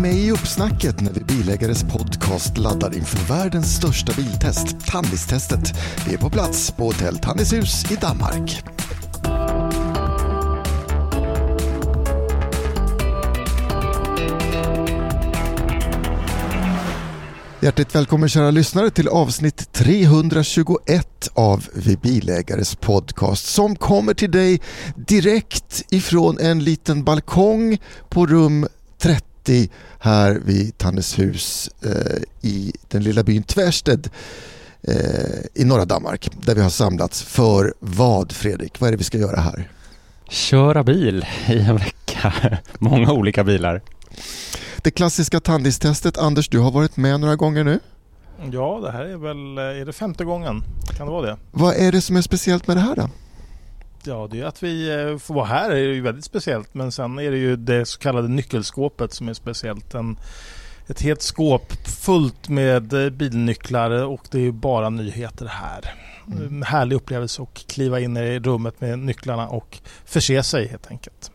Häng med i uppsnacket när vi bilägares podcast laddar inför världens största biltest, Tandistestet. Vi är på plats på Hotell Tandishus i Danmark. Hjärtligt välkommen kära lyssnare till avsnitt 321 av Vi Bilägares podcast som kommer till dig direkt ifrån en liten balkong på rum 30 här vid Tanneshus eh, i den lilla byn Tvärsted eh, i norra Danmark där vi har samlats för vad Fredrik? Vad är det vi ska göra här? Köra bil i en vecka. Många olika bilar. Det klassiska tandistestet. Anders, du har varit med några gånger nu. Ja, det här är väl, är det femte gången? Kan det vara det? Vad är det som är speciellt med det här då? Ja, det är att vi eh, får vara här är ju väldigt speciellt. Men sen är det ju det så kallade nyckelskåpet som är speciellt. En, ett helt skåp fullt med eh, bilnycklar och det är ju bara nyheter här. Mm. En härlig upplevelse att kliva in i rummet med nycklarna och förse sig helt enkelt.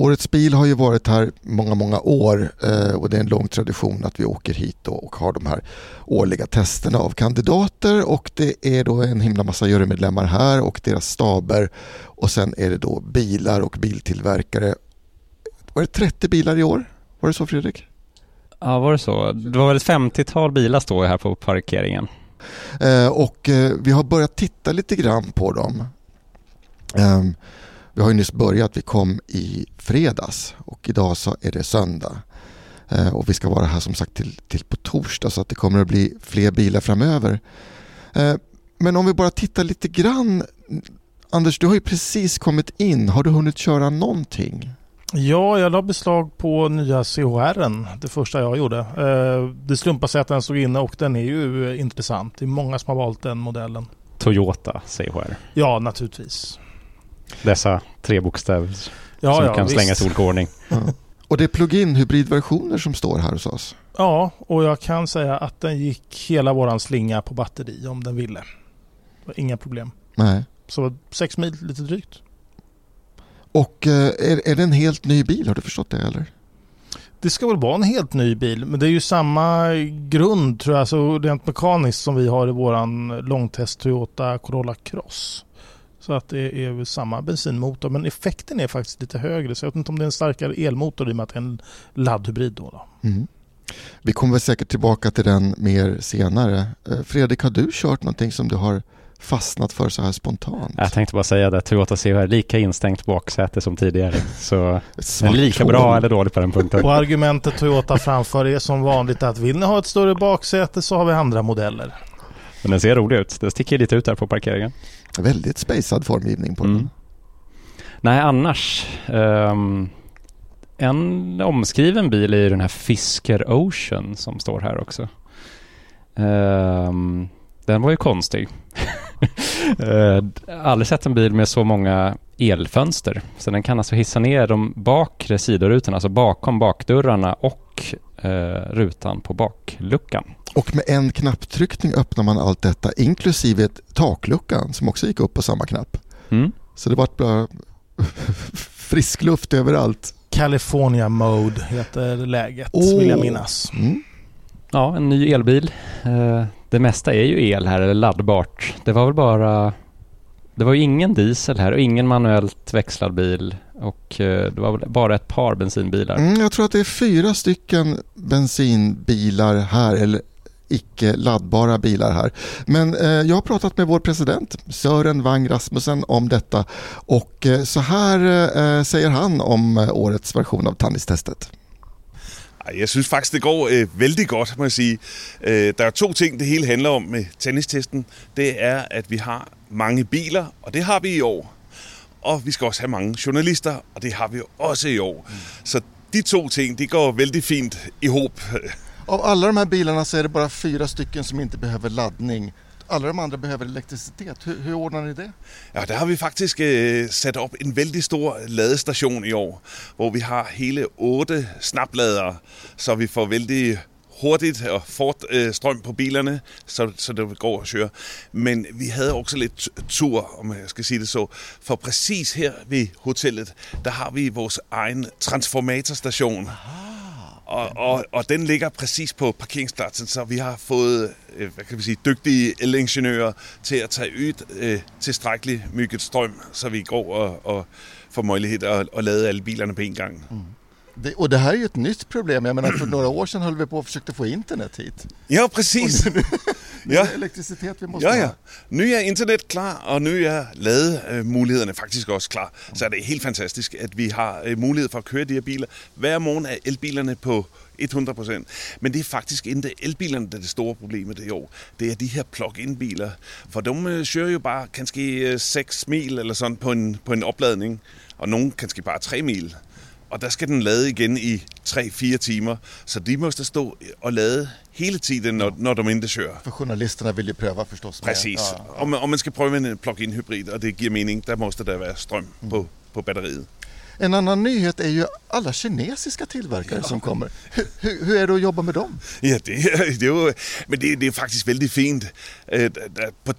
Årets bil har ju varit här många, många år eh, och det är en lång tradition att vi åker hit och har de här årliga testerna av kandidater och det är då en himla massa jurymedlemmar här och deras staber och sen är det då bilar och biltillverkare. Var det 30 bilar i år? Var det så Fredrik? Ja, var det så? Det var väl ett 50-tal bilar står här på parkeringen. Eh, och eh, vi har börjat titta lite grann på dem. Vi har ju nyss börjat, vi kom i fredags och idag så är det söndag. Eh, och vi ska vara här som sagt till, till på torsdag så att det kommer att bli fler bilar framöver. Eh, men om vi bara tittar lite grann. Anders, du har ju precis kommit in. Har du hunnit köra någonting? Ja, jag la beslag på nya CHR, det första jag gjorde. Eh, Det slumpade sig att den stod inne och den är ju intressant. Det är många som har valt den modellen. Toyota CHR. Ja, naturligtvis. Dessa tre bokstäver Ja, som ja, kan visst. slängas i olika ordning. Ja. Och det är plug-in hybridversioner som står här hos oss. Ja, och jag kan säga att den gick hela våran slinga på batteri om den ville. Det var Inga problem. Nej. Så sex mil lite drygt. Och eh, är, är det en helt ny bil? Har du förstått det eller? Det ska väl vara en helt ny bil, men det är ju samma grund tror jag, så rent mekaniskt som vi har i våran långtest Toyota Corolla Cross. Så att det är samma bensinmotor, men effekten är faktiskt lite högre. Så jag vet inte om det är en starkare elmotor i och med att det är en laddhybrid då. då. Mm. Vi kommer väl säkert tillbaka till den mer senare. Eh, Fredrik, har du kört någonting som du har fastnat för så här spontant? Jag tänkte bara säga det, Toyota CHR, lika instängt baksäte som tidigare. Så är lika bra eller dåligt på den punkten. Och argumentet Toyota framför är som vanligt att vill ni ha ett större baksäte så har vi andra modeller. Men den ser rolig ut. Den sticker lite ut där på parkeringen. Väldigt spejsad formgivning på Mm. den. Nej, annars. Um, en omskriven bil är ju den här Fisker Ocean som står här också. Um, den var ju konstig. uh, aldrig sett en bil med så många elfönster. Så den kan alltså hissa ner de bakre sidorutorna, alltså bakom bakdörrarna och rutan på bakluckan. Och med en knapptryckning öppnar man allt detta inklusive ett takluckan som också gick upp på samma knapp. Mm. Så det var bara frisk luft överallt. California Mode heter läget, Åh. vill jag minnas. Mm. Ja, en ny elbil. Eh, det mesta är ju el här, eller laddbart. Det var väl bara... Det var ju ingen diesel här och ingen manuellt växlad bil Och eh, det var väl bara ett par bensinbilar. Mm, jag tror att det är fyra stycken bensinbilar här, eller icke laddbara bilar här. Men eh, jag har pratat med vår president Sören Wang Rasmussen om detta och eh, så här eh, säger han om eh, årets version av Tandis-testet. Jeg synes faktisk, det går øh, vældig godt, må jeg sige. Øh, der er to ting, det hele handler om med tennistesten. Det er, at vi har mange biler, og det har vi i år. Og vi skal også have mange journalister, og det har vi også i år. Så de to ting, de går vældig fint ihop. Av alla de här bilarna så är det bara fyra stycken som inte behöver laddning. Alla de andra behöver elektricitet. Hur, hur ordnar ni det? Ja, der har vi faktisk øh, sat op en vældig stor ladestation i år, hvor vi har hele otte snapladere, så vi får vældig hurtigt og fort øh, strøm på bilerne, så, så det går at køre. Men vi havde også lidt tur, om jeg skal sige det så, for præcis her ved hotellet, der har vi vores egen transformatorstation. Og, og, og den ligger præcis på parkeringspladsen, så vi har fået øh, hvad kan vi sige, dygtige elingeniører til at tage ud øh, tilstrækkeligt mygget strøm, så vi går og, og får mulighed at, at lade alle bilerne på en gang. det? Och det här är ju ett nytt problem. Jag menar för några år sedan höll vi på och försökte få internet hit. Ja, præcis. Nu Ja. är elektricitet vi måste Ja, ja. Nu er internet klar, og nu er lademulighederne faktisk også klar. Så er det helt fantastisk, at vi har øh, mulighed for at køre de her biler. Hver morgen er elbilerne på 100%. Men det er faktisk ikke elbilerne, der er det store problem i år. Det er de her plug-in biler. For de øh, kører jo bare kanskje øh, 6 mil eller sådan på en, på en opladning. Og nogle kanskje bare 3 mil. Og der skal den lade igen i 3-4 timer. Så de måste stå og lade hele tiden, når, når de ikke kører. För journalisterna vill ju pröva förstås. med- Præcis. Ja, Om, man, om man skal prøve en plug-in hybrid, og det giver mening, der måste der være strøm på, på batteriet. En annan nyhet är ju alla kinesiska tillverkare som kommer. Hur, hur, hur är det att jobba med dem? Ja, det, det men det, det er faktisk vældig fint der- på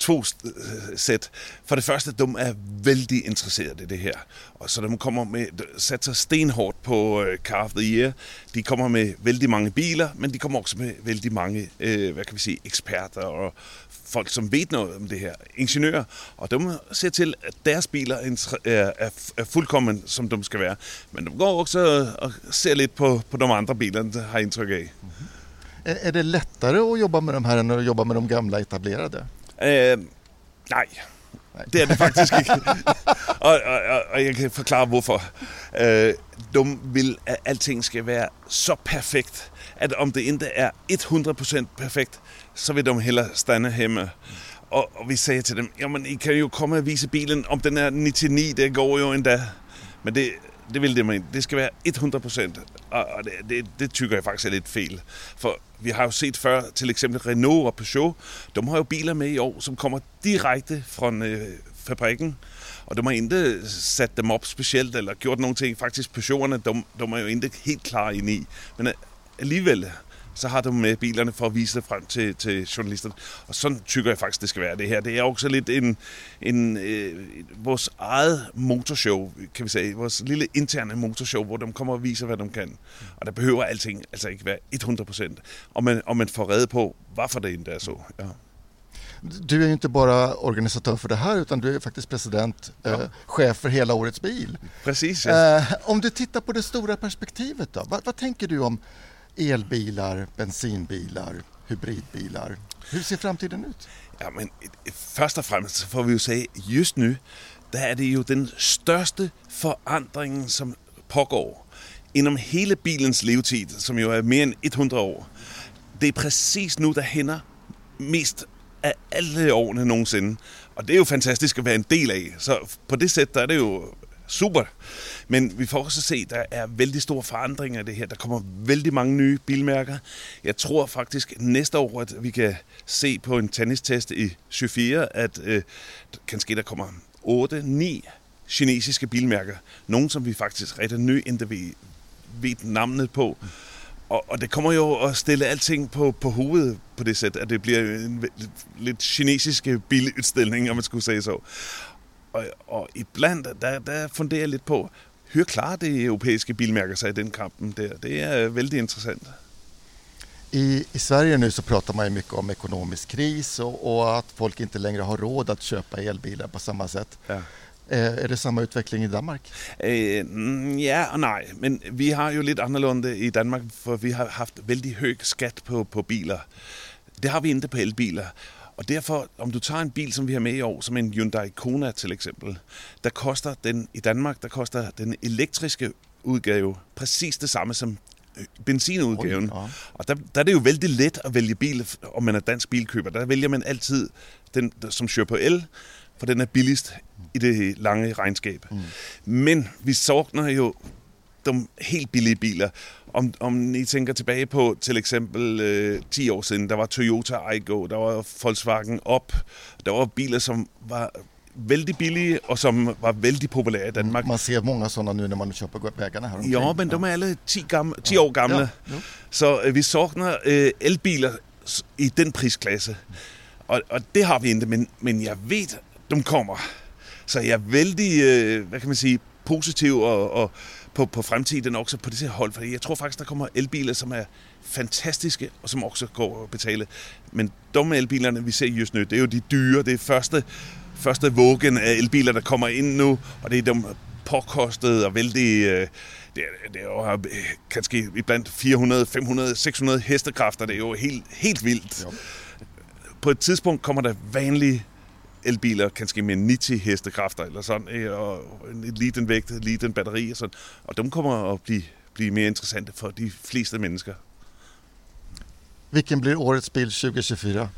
øh, sæt. For det første, de er vældig interesserede i det. Og så de kommer med, satser stenhårdt på Car of the Year. De kommer med vældig mange biler, men de kommer også med vældig mange, øh, hvad kan vi sige, eksperter og folk, som ved noget om det her. Ingeniører. Og de ser til, at deres biler er, er, fuldkommen, som de skal være. Men de går også og ser lidt på, på de andre biler, det har jeg indtryk af. Är, är det lättare att jobba med de här än att jobba med de gamla etablerade? Øh, nej, det er det faktisk ikke. og, og, og, og jeg kan forklare hvorfor. Øh, de vil, at alting skal være så perfekt, at om det ikke er 100% perfekt, så vill de hellre stanna hemma. Och, och vi säger till dem, ja men ni kan ju komma och visa bilen, om den är 99, det går ju ändå. Men det, det vill de inte, Det ska vara 100%. Och det, det, det tycker jag faktiskt är lite fel. För vi har ju sett förr, till exempel Renault och Peugeot, de har ju bilar med i år, som kommer direkt från äh, øh, fabriken. Och de har inte satt dem upp speciellt eller gjort någonting, faktiskt Faktisk de, de är ju inte helt klara in i. Men øh, alligevel, så har de med bilerne for at vise det frem til, til journalisterne. Og sådan tykker jeg faktisk, det skal være det her. Det er også lidt en, en øh, vores eget motorshow, kan vi sige. Vores lille interne motorshow, hvor de kommer og viser, hvad de kan. Og der behøver alting altså ikke være 100%. Og man, og man får redde på, hvorfor det ikke er så. Ja. Du är ju inte bara organisatör för det här utan du är faktiskt president, eh, chef för hela årets bil. Præcis, ja. Eh, om du tittar på det stora perspektivet då, vad, vad tänker du om elbilar, bensinbilar, hybridbilar? Hur ser framtiden ut? Ja, men först och främst får vi ju säga just nu, där är det ju den största förändringen som pågår inom hela bilens livstid, som ju är mer än 100 år. Det är precis nu, det händer, mest av alla åren någonsin. Och det är ju fantastiskt att vara en del av. Så på det sättet är det ju super. Men vi får også se, at der er vældig store forandringer i det her. Der kommer vældig mange nye bilmærker. Jeg tror faktisk næste år, at vi kan se på en tennistest i 24, at øh, kanskje der kommer 8-9 kinesiske bilmærker. Nogle, som vi faktisk rigtig ny, inden vi ved navnet på. Og, og det kommer jo at stille alting på, på hovedet på det sæt, at det bliver en lidt, lidt kinesiske biludstilling, om man skulle sige så. Og, og iblandt, der, der funderer jeg lidt på, hur klarer det europæiske bilmærker sig i den kampen der? Det er vældig interessant. I, I Sverige nu så pratar man ju mycket om ekonomisk kris och, och att folk inte längre har råd att köpa elbilar på samma sätt. Ja. Är det samma utveckling i Danmark? Øh, mm, ja og nej, men vi har jo lidt anderledes i Danmark, for vi har haft vældig høj skat på, på biler. Det har vi ikke på elbiler. Og derfor, om du tager en bil, som vi har med i år, som en Hyundai Kona til eksempel, der koster den i Danmark, der koster den elektriske udgave præcis det samme som øh, benzinudgaven. Ja. Og der, der er det jo vældig let at vælge bil, om man er dansk bilkøber. Der vælger man altid den, som kører på el, for den er billigst i det lange regnskab. Mm. Men vi savner jo de helt billige biler. Om, om I tænker tilbage på til eksempel øh, 10 år siden, der var Toyota Aygo, der var Volkswagen Op, der var biler, som var vældig billige og som var vældig populære i Danmark. Man ser många sådana nu när man på vägarna här omkring. Ja, men de er alle 10, gamle, 10 år gamle. Ja. Så øh, vi savner øh, elbiler s- i den prisklasse. Og, og det har vi ikke, men, men jeg ved, de kommer. Så jeg er vældig, øh, hvad kan man sige, positiv og, og på, på fremtiden også på det her hold. For jeg tror faktisk, der kommer elbiler, som er fantastiske, og som også går at betale. Men de elbilerne, vi ser just nu, det er jo de dyre. Det er første, første vågen af elbiler, der kommer ind nu, og det er de påkostede og vældig... Øh, det, er, det er jo øh, kanskje iblandt 400, 500, 600 hestekræfter. Det er jo helt, helt vildt. Jo. På et tidspunkt kommer der vanlige elbiler, kanskje med 90 hestekræfter eller sådan, og en liten vægt, en liten batteri og sådan. Og de kommer at blive, blive mere interessante for de fleste mennesker. Vilken blir årets bil 2024?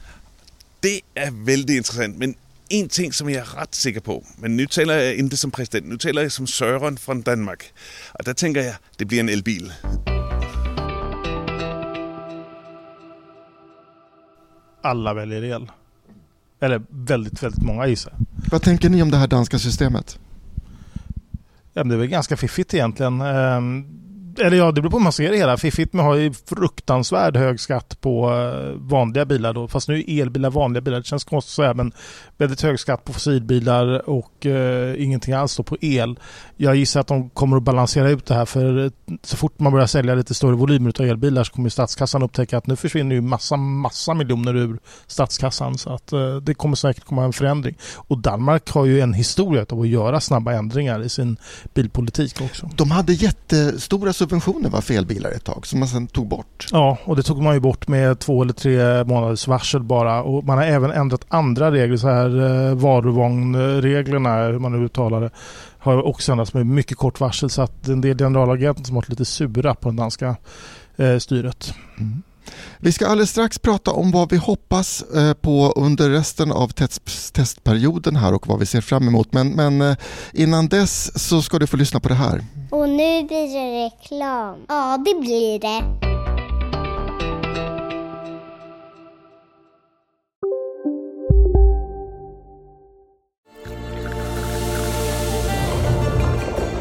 Det er vældig interessant, men en ting, som jeg er ret sikker på, men nu taler jeg ikke som præsident, nu taler jeg som Søren fra Danmark. Og der tænker jeg, det bliver en elbil. Alla väljer el. Eller väldigt, väldigt många gissar. Vad tänker ni om det här danska systemet? Ja, det är väl ganska fiffigt egentligen. Eller ja, det beror på hur man ser det hela. Fiffigt med att ha ju fruktansvärd hög skatt på eh, vanliga bilar då. Fast nu är elbilar vanliga bilar. Det känns konstigt att säga men väldigt hög skatt på fossilbilar och eh, ingenting alls då på el. Jag gissar att de kommer att balansera ut det här för eh, så fort man börjar sälja lite större volymer av elbilar så kommer statskassan upptäcka att nu försvinner ju massa, massa miljoner ur statskassan. Så att eh, det kommer säkert komma en förändring. Och Danmark har ju en historia av att göra snabba ändringar i sin bilpolitik också. De hade jättestora subventioner va, för elbilar ett tag som man sen tog bort. Ja, och det tog man ju bort med två eller tre månaders varsel bara. Och man har även ändrat andra regler, så här eh, varuvagnreglerna, hur man nu uttalar det, har också ändrats med mycket kort varsel. Så att en del generalagenter som har varit lite sura på det danska eh, styret. Vi ska alldeles strax prata om vad vi hoppas eh, på under resten av test testperioden här och vad vi ser fram emot. Men, men eh, innan dess så ska du få lyssna på det här. Och nu blir det reklam. Ja, det blir det.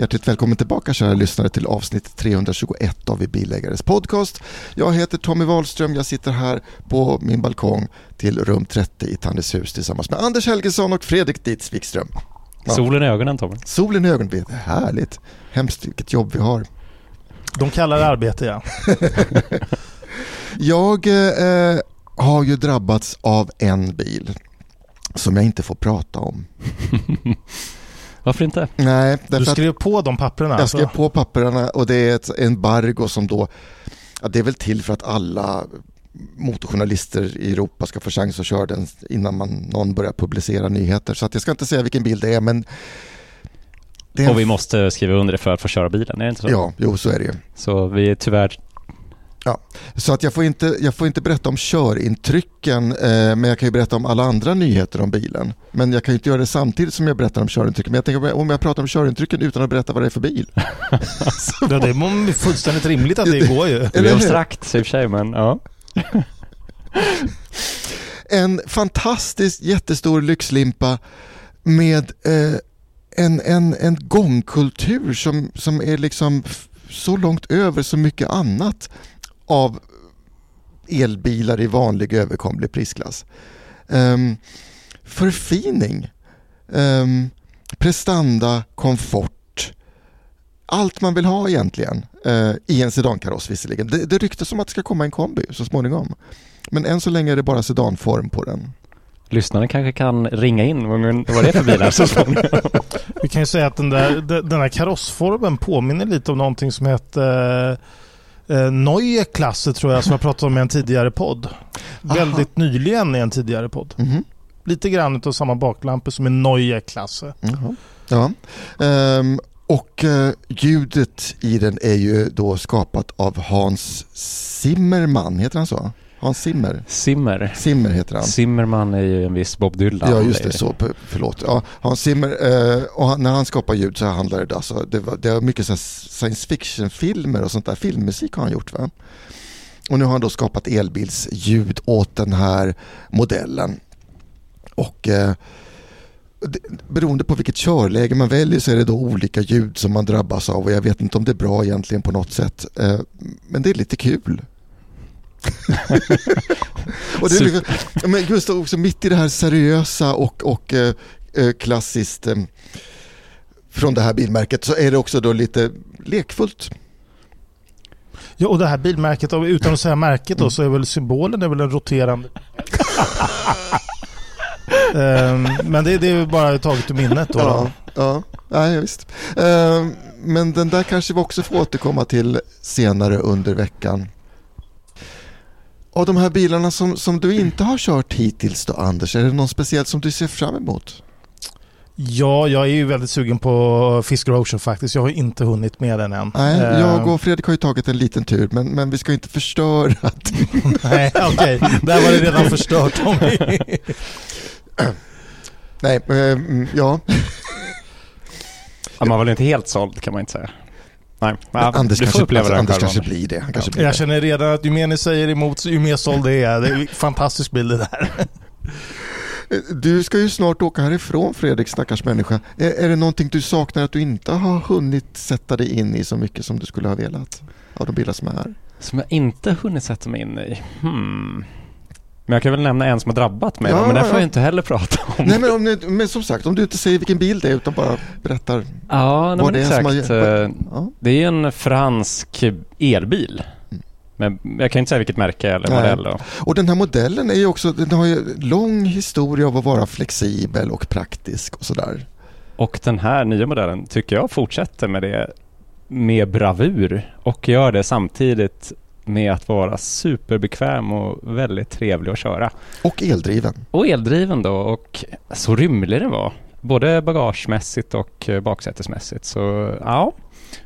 Hjärtligt välkommen tillbaka kära lyssnare till avsnitt 321 av Vi Bilägares podcast. Jag heter Tommy Wahlström, jag sitter här på min balkong till rum 30 i Tanneshus tillsammans med Anders Helgesson och Fredrik Dietz Wikström. Ja. Solen i ögonen Tommy. Solen i ögonen, det är härligt. Hemskt vilket jobb vi har. De kallar det arbete ja. Jag eh, har ju drabbats av en bil som jag inte får prata om. Varför inte? Nej, Du skrev på de papperna jag skrev alltså. på papperna och det är ett embargo som då, ja, det är väl till för att alla motorjournalister i Europa ska få chans att köra den innan man, någon börjar publicera nyheter. Så att jag ska inte säga vilken bil det är men Det är Och vi måste skriva under det för att få köra bilen, är det inte så? Ja, jo så är det ju. Så vi är tyvärr... Så att jag, får inte, jag får inte berätta om körintrycken eh, men jag kan ju berätta om alla andra nyheter om bilen. Men jag kan ju inte göra det samtidigt som jag berättar om körintrycken. Men jag tänker om jag pratar om körintrycken utan att berätta vad det är för bil. Ja, det är fullständigt rimligt att det går ju. Det Eller är abstrakt i och för sig, men ja. En fantastiskt jättestor lyxlimpa med eh, en, en, en gångkultur som, som är liksom så långt över så mycket annat av elbilar i vanlig överkomlig prisklass. Um, förfining, um, prestanda, komfort. Allt man vill ha egentligen eh, i en sedankaross visserligen. Det, det ryktas om att det ska komma en kombi så småningom. Men än så länge är det bara sedanform på den. Lyssnarna kanske kan ringa in vad vad det är för bilar så småningom. Vi kan ju säga att den där, den här karossformen påminner lite om någonting som heter eh, Neue Klasse tror jag som jag pratade om i en tidigare podd. Aha. Väldigt nyligen i en tidigare podd. Mhm. Lite grann av samma baklampor som i Neue Klasse. Jaha. Ja. Ehm, och eh, ljudet i den är ju då skapat av Hans Zimmerman, heter han så? Hans Zimmer? Simmer. Simmer heter han. Zimmerman är ju en viss Bob Dylan. Ja just det, så, förlåt. Ja, Hans Zimmer, eh, och han, när han skapar ljud så handlar det alltså, det, var, det är mycket så science fiction-filmer och sånt där, filmmusik har han gjort va? Och nu har han då skapat elbilsljud åt den här modellen. Och eh, det, beroende på vilket körläge man väljer så är det då olika ljud som man drabbas av och jag vet inte om det är bra egentligen på något sätt. Eh, men det är lite kul. och det är liksom, men just också mitt i det här seriösa och, och eh, eh, klassiskt eh, från det här bilmärket så är det också då lite lekfullt. Ja, och det här bilmärket, och utan att säga märket då, så är väl symbolen är väl en roterande... Ehm, men det, det är bara taget ur minnet då. Ja, ja. ja visst. Eh, men den där kanske vi också får återkomma till senare under veckan. Av de här bilarna som, som du inte har kört hittills då Anders, är det någon speciellt som du ser fram emot? Ja, jag är ju väldigt sugen på Fisker Ocean faktiskt. Jag har inte hunnit med den än. Nej, jag och Fredrik har ju tagit en liten tur men, men vi ska inte förstöra. Nej, okej. Där var det redan förstört Tommy. Nej, eh, mm, ja. Ja, man var väl inte helt såld kan man inte säga. Nej, Men ja, Anders du får kanske, uppleva alltså, den Anders kanske blir det. Han kanske blir Jag det. känner redan att ju mer ni säger emot, ju mer såld är jag. Det är en fantastisk bild det där. Du ska ju snart åka härifrån Fredrik, stackars människa. Är, är det någonting du saknar att du inte har hunnit sätta dig in i så mycket som du skulle ha velat? Av de bilar som är här. Som jag inte hunnit sätta mig in i. Hmm. Men jag kan väl nämna en som har drabbat mig Ja, men den får ja. jag inte heller prata om. Nej men, om ni, men som sagt, om du inte säger vilken bil det är utan bara berättar. Ja, nej, Vad det är som har- Eh, Ja. Det är en fransk elbil. Men jag kan inte säga vilket märke eller modell. Då. Och den här modellen är ju också, den har ju lång historia av att vara flexibel och praktisk och sådär. Och den här nya modellen tycker jag fortsätter med det med bravur och gör det samtidigt med att vara superbekväm och väldigt trevlig att köra. Och eldriven. Och eldriven då och så rymlig den var. Både bagagemässigt och eh, baksätesmässigt. Så ja,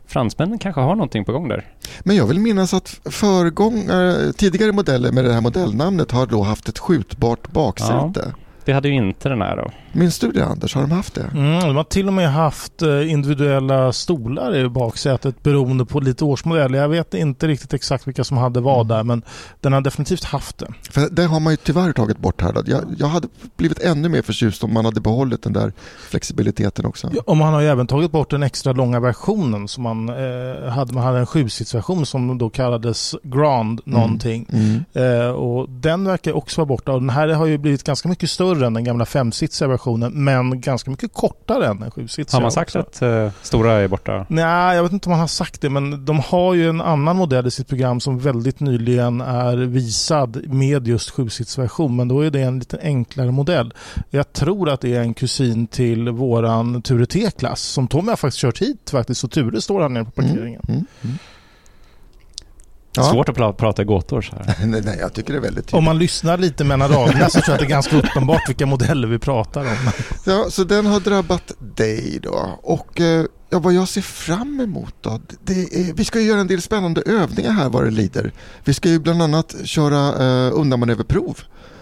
fransmännen kanske har någonting på gång där. Men jag vill minnas att föregångare, tidigare modeller med det här modellnamnet har då haft ett skjutbart baksäte. Det hade ju inte den här då. Minns du det Anders? Har de haft det? Mm, de har till och med haft eh, individuella stolar i baksätet beroende på lite årsmodell. Jag vet inte riktigt exakt vilka som hade vad där men den har definitivt haft det. För det har man ju tyvärr tagit bort här. Jag, jag hade blivit ännu mer förtjust om man hade behållit den där flexibiliteten också. Ja, och man har ju även tagit bort den extra långa versionen som man eh, hade. Man hade en sjusitsversion som då kallades Grand någonting. Mm. Eh, och den verkar också vara borta. Och den här har ju blivit ganska mycket större än den gamla femsitsiga versionen men ganska mycket kortare än den sjusitsiga. Har man sagt också. att eh, stora är borta? Nej, jag vet inte om man har sagt det, men de har ju en annan modell i sitt program som väldigt nyligen är visad med just sjusitsversion, men då är det en lite enklare modell. Jag tror att det är en kusin till våran Ture T-klass som Tommy har faktiskt kört hit faktiskt, så Ture står här nere på parkeringen. Mm. Mm. Ja. Svårt att pra- prata i gåtor så här. nej, nej, jag tycker det är väldigt Om tydligt. man lyssnar lite mellan raderna så tror jag att det är ganska uppenbart vilka modeller vi pratar om. Ja, så den har drabbat dig då. Och eh, Ja, vad jag ser fram emot då? Det är, vi ska ju göra en del spännande övningar här vad det lider. Vi ska ju bland annat köra eh, undanmanöverprov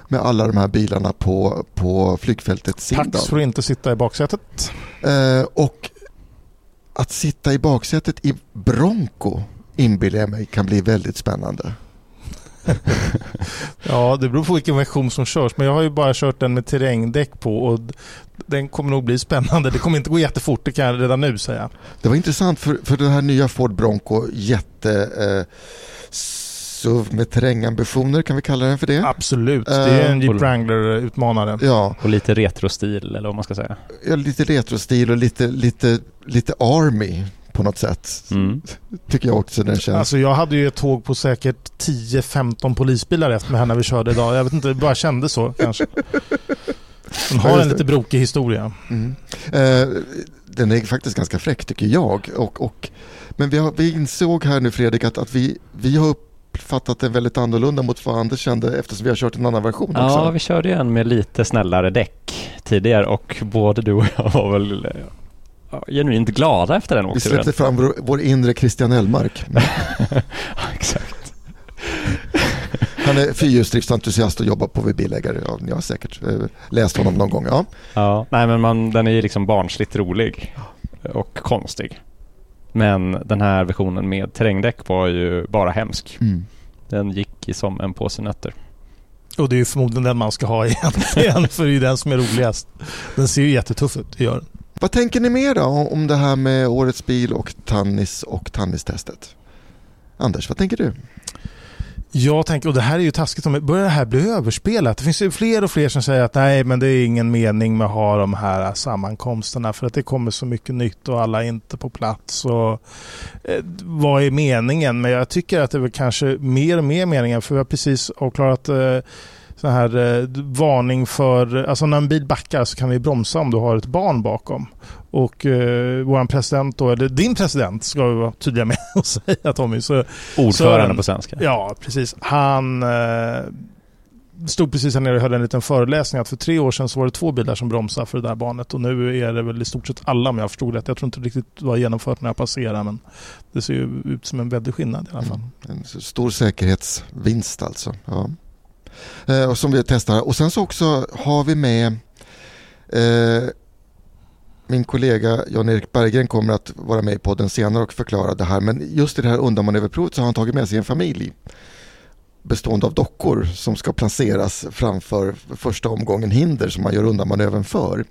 med alla de här bilarna på, på flygfältet Sindal. Tack för att inte sitta i baksätet. Eh, och att sitta i baksätet i Bronco inbillar jag mig kan bli väldigt spännande. ja, det beror på vilken version som körs. Men jag har ju bara kört den med terrängdäck på och den kommer nog bli spännande. Det kommer inte gå jättefort, det kan jag redan nu säga. Det var intressant för, för den här nya Ford Bronco jätte eh, SUV med terrängambitioner, kan vi kalla den för det? Absolut, det är en Jeep Wrangler-utmanare. Ja. Och lite retrostil, eller vad man ska säga. Ja, lite retrostil och lite, lite, lite Army på något sätt. Mm. Tycker jag också den känns. Alltså jag hade ju ett tåg på säkert 10-15 polisbilar efter mig här när vi körde idag. Jag vet inte, det bara kändes så kanske. Den har en lite brokig historia. Mm. Eh, den är faktiskt ganska fräck tycker jag. Och, och, men vi, har, vi insåg här nu Fredrik att, att vi, vi har uppfattat den väldigt annorlunda mot vad Anders kände eftersom vi har kört en annan version ja, också. Ja, vi körde ju en med lite snällare däck tidigare och både du och jag var väl genuint glada efter den Vi släppte fram vår, vår inre Christian Elmark. ja, exakt. Han är fyrhjulsdriftsentusiast och jobbar på bilägare. Ja, ni har säkert eh, läst honom någon gång. Ja, ja nej men man, den är ju liksom barnsligt rolig och konstig. Men den här versionen med terrängdäck var ju bara hemsk. Mm. Den gick som en påse nötter. Och det är ju förmodligen den man ska ha egentligen, för det är ju den som är roligast. Den ser ju jättetuff ut, det gör den. Vad tänker ni mer då om det här med årets bil och Tannis och Tannistestet? Anders, vad tänker du? Jag tänker, och det här är ju taskigt, börjar det här bli överspelat? Det finns ju fler och fler som säger att nej, men det är ingen mening med att ha de här sammankomsterna för att det kommer så mycket nytt och alla är inte på plats. Och, eh, vad är meningen? Men jag tycker att det är väl kanske mer och mer meningen för vi har precis avklarat eh, så här eh, varning för, alltså när en bil backar så kan vi bromsa om du har ett barn bakom. Och eh, vår president då, eller din president ska vi vara tydliga med att säga Tommy. Så, Ordförande så, på svenska. Ja, precis. Han eh, stod precis här nere och höll en liten föreläsning att för tre år sedan så var det två bilar som bromsade för det där barnet och nu är det väl i stort sett alla om jag förstod rätt. Jag tror inte riktigt det var genomfört när jag passerade men det ser ju ut som en väldig skillnad i alla fall. Mm, en stor säkerhetsvinst alltså. Ja. Eh, som vi testar. Och sen så också har vi med eh, min kollega Jan-Erik Berggren kommer att vara med i podden senare och förklara det här. Men just i det här undanmanöverprovet så har han tagit med sig en familj bestående av dockor som ska placeras framför första omgången hinder som man gör undanmanövern för.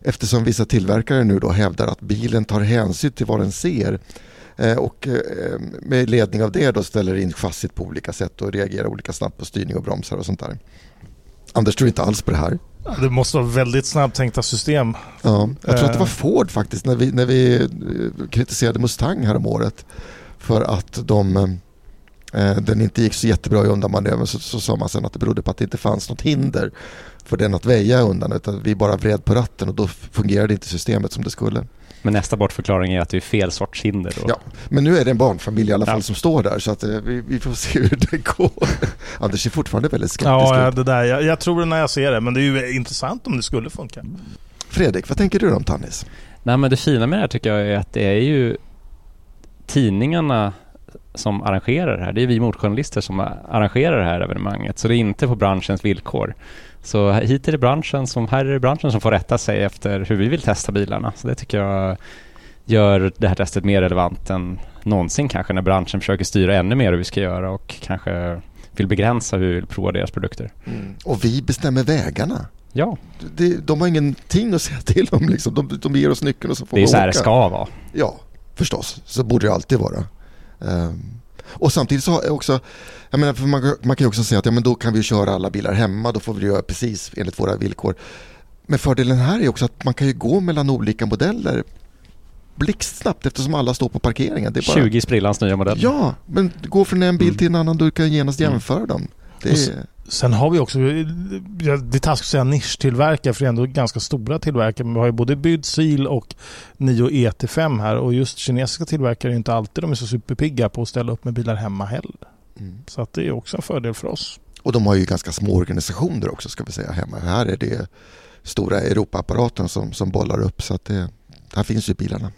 Eftersom vissa tillverkare nu då hävdar att bilen tar hänsyn till vad den ser eh, och eh, med ledning av det då ställer in chassit på olika sätt och reagerar olika snabbt på styrning och bromsar och sånt där. Anders tror inte alls på det här. Det måste vara väldigt snabbtänkta system. Ja, jag tror att det var Ford faktiskt när vi, när vi kritiserade Mustang här om året för att de, eh, den inte gick så jättebra i undanmanövern så, så sa man sen att det berodde på att det inte fanns något hinder för den att väja undan utan vi bara vred på ratten och då fungerade inte systemet som det skulle. Men nästa bortförklaring är att det är fel sorts hinder. Då. Ja, men nu är det en barnfamilj i alla fall ja. som står där så att eh, vi, vi, får se hur det går. Anders är fortfarande väldigt skeptisk. Ja, det där, jag, jag, tror det när jag ser det men det är ju intressant om det skulle funka. Fredrik, vad tänker du om Tannis? Nej men det fina med det här tycker jag är att det är ju tidningarna som arrangerar det här. Det är vi motorjournalister som arrangerar det här evenemanget så det är inte på branschens villkor. Så hit är det branschen som, här är det branschen som får rätta sig efter hur vi vill testa bilarna. Så det tycker jag gör det här testet mer relevant än någonsin kanske när branschen försöker styra ännu mer hur vi ska göra och kanske vill begränsa hur vi vill prova deras produkter. Mm. Och vi bestämmer vägarna. Ja. Det, de har ingenting att säga till om liksom. De, de ger oss nyckeln och så får vi åka. Det är så här det ska vara. Ja, förstås. Så borde det alltid vara. Um, och samtidigt så också, jag menar, man, man, kan ju också säga att ja, men då kan vi köra alla bilar hemma, då får vi göra precis enligt våra villkor. Men fördelen här är också att man kan ju gå mellan olika modeller blixtsnabbt eftersom alla står på parkeringen. Det är bara... 20 sprillans nya modeller. Ja, men gå från en bil mm. till en annan, du kan genast jämföra mm. dem. Det är... Sen har vi också, det är taskigt att säga nischtillverkare för det är ändå ganska stora tillverkare. Men vi har ju både Byd Seal och Nio ET5 här och just kinesiska tillverkare är inte alltid de är så superpigga på att ställa upp med bilar hemma heller. Mm. Så att det är också en fördel för oss. Och de har ju ganska små organisationer också ska vi säga hemma. Här är det stora Europaapparaten som, som bollar upp så att det, här finns ju bilarna.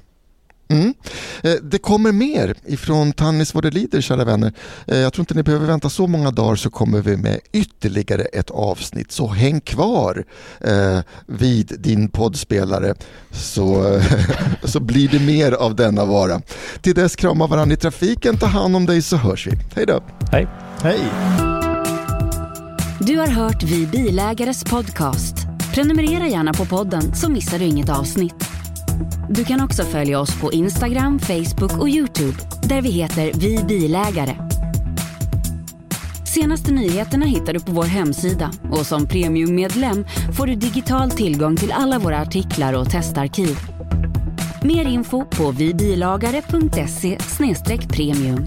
Mm. Eh, det kommer mer ifrån Tannis vad det lider, kära vänner. Eh, jag tror inte ni behöver vänta så många dagar så kommer vi med ytterligare ett avsnitt. Så häng kvar eh, vid din poddspelare så, så blir det mer av denna vara. Till dess krama varandra i trafiken, ta hand om dig så hörs vi. Hej då! Hej! Hej! Du har hört Vi Bilägares podcast. Prenumerera gärna på podden så missar du inget avsnitt. Du kan också följa oss på Instagram, Facebook och Youtube där vi heter Vi Bilägare. Senaste nyheterna hittar du på vår hemsida och som premiummedlem får du digital tillgång till alla våra artiklar och testarkiv. Mer info på vibilagare.se premium.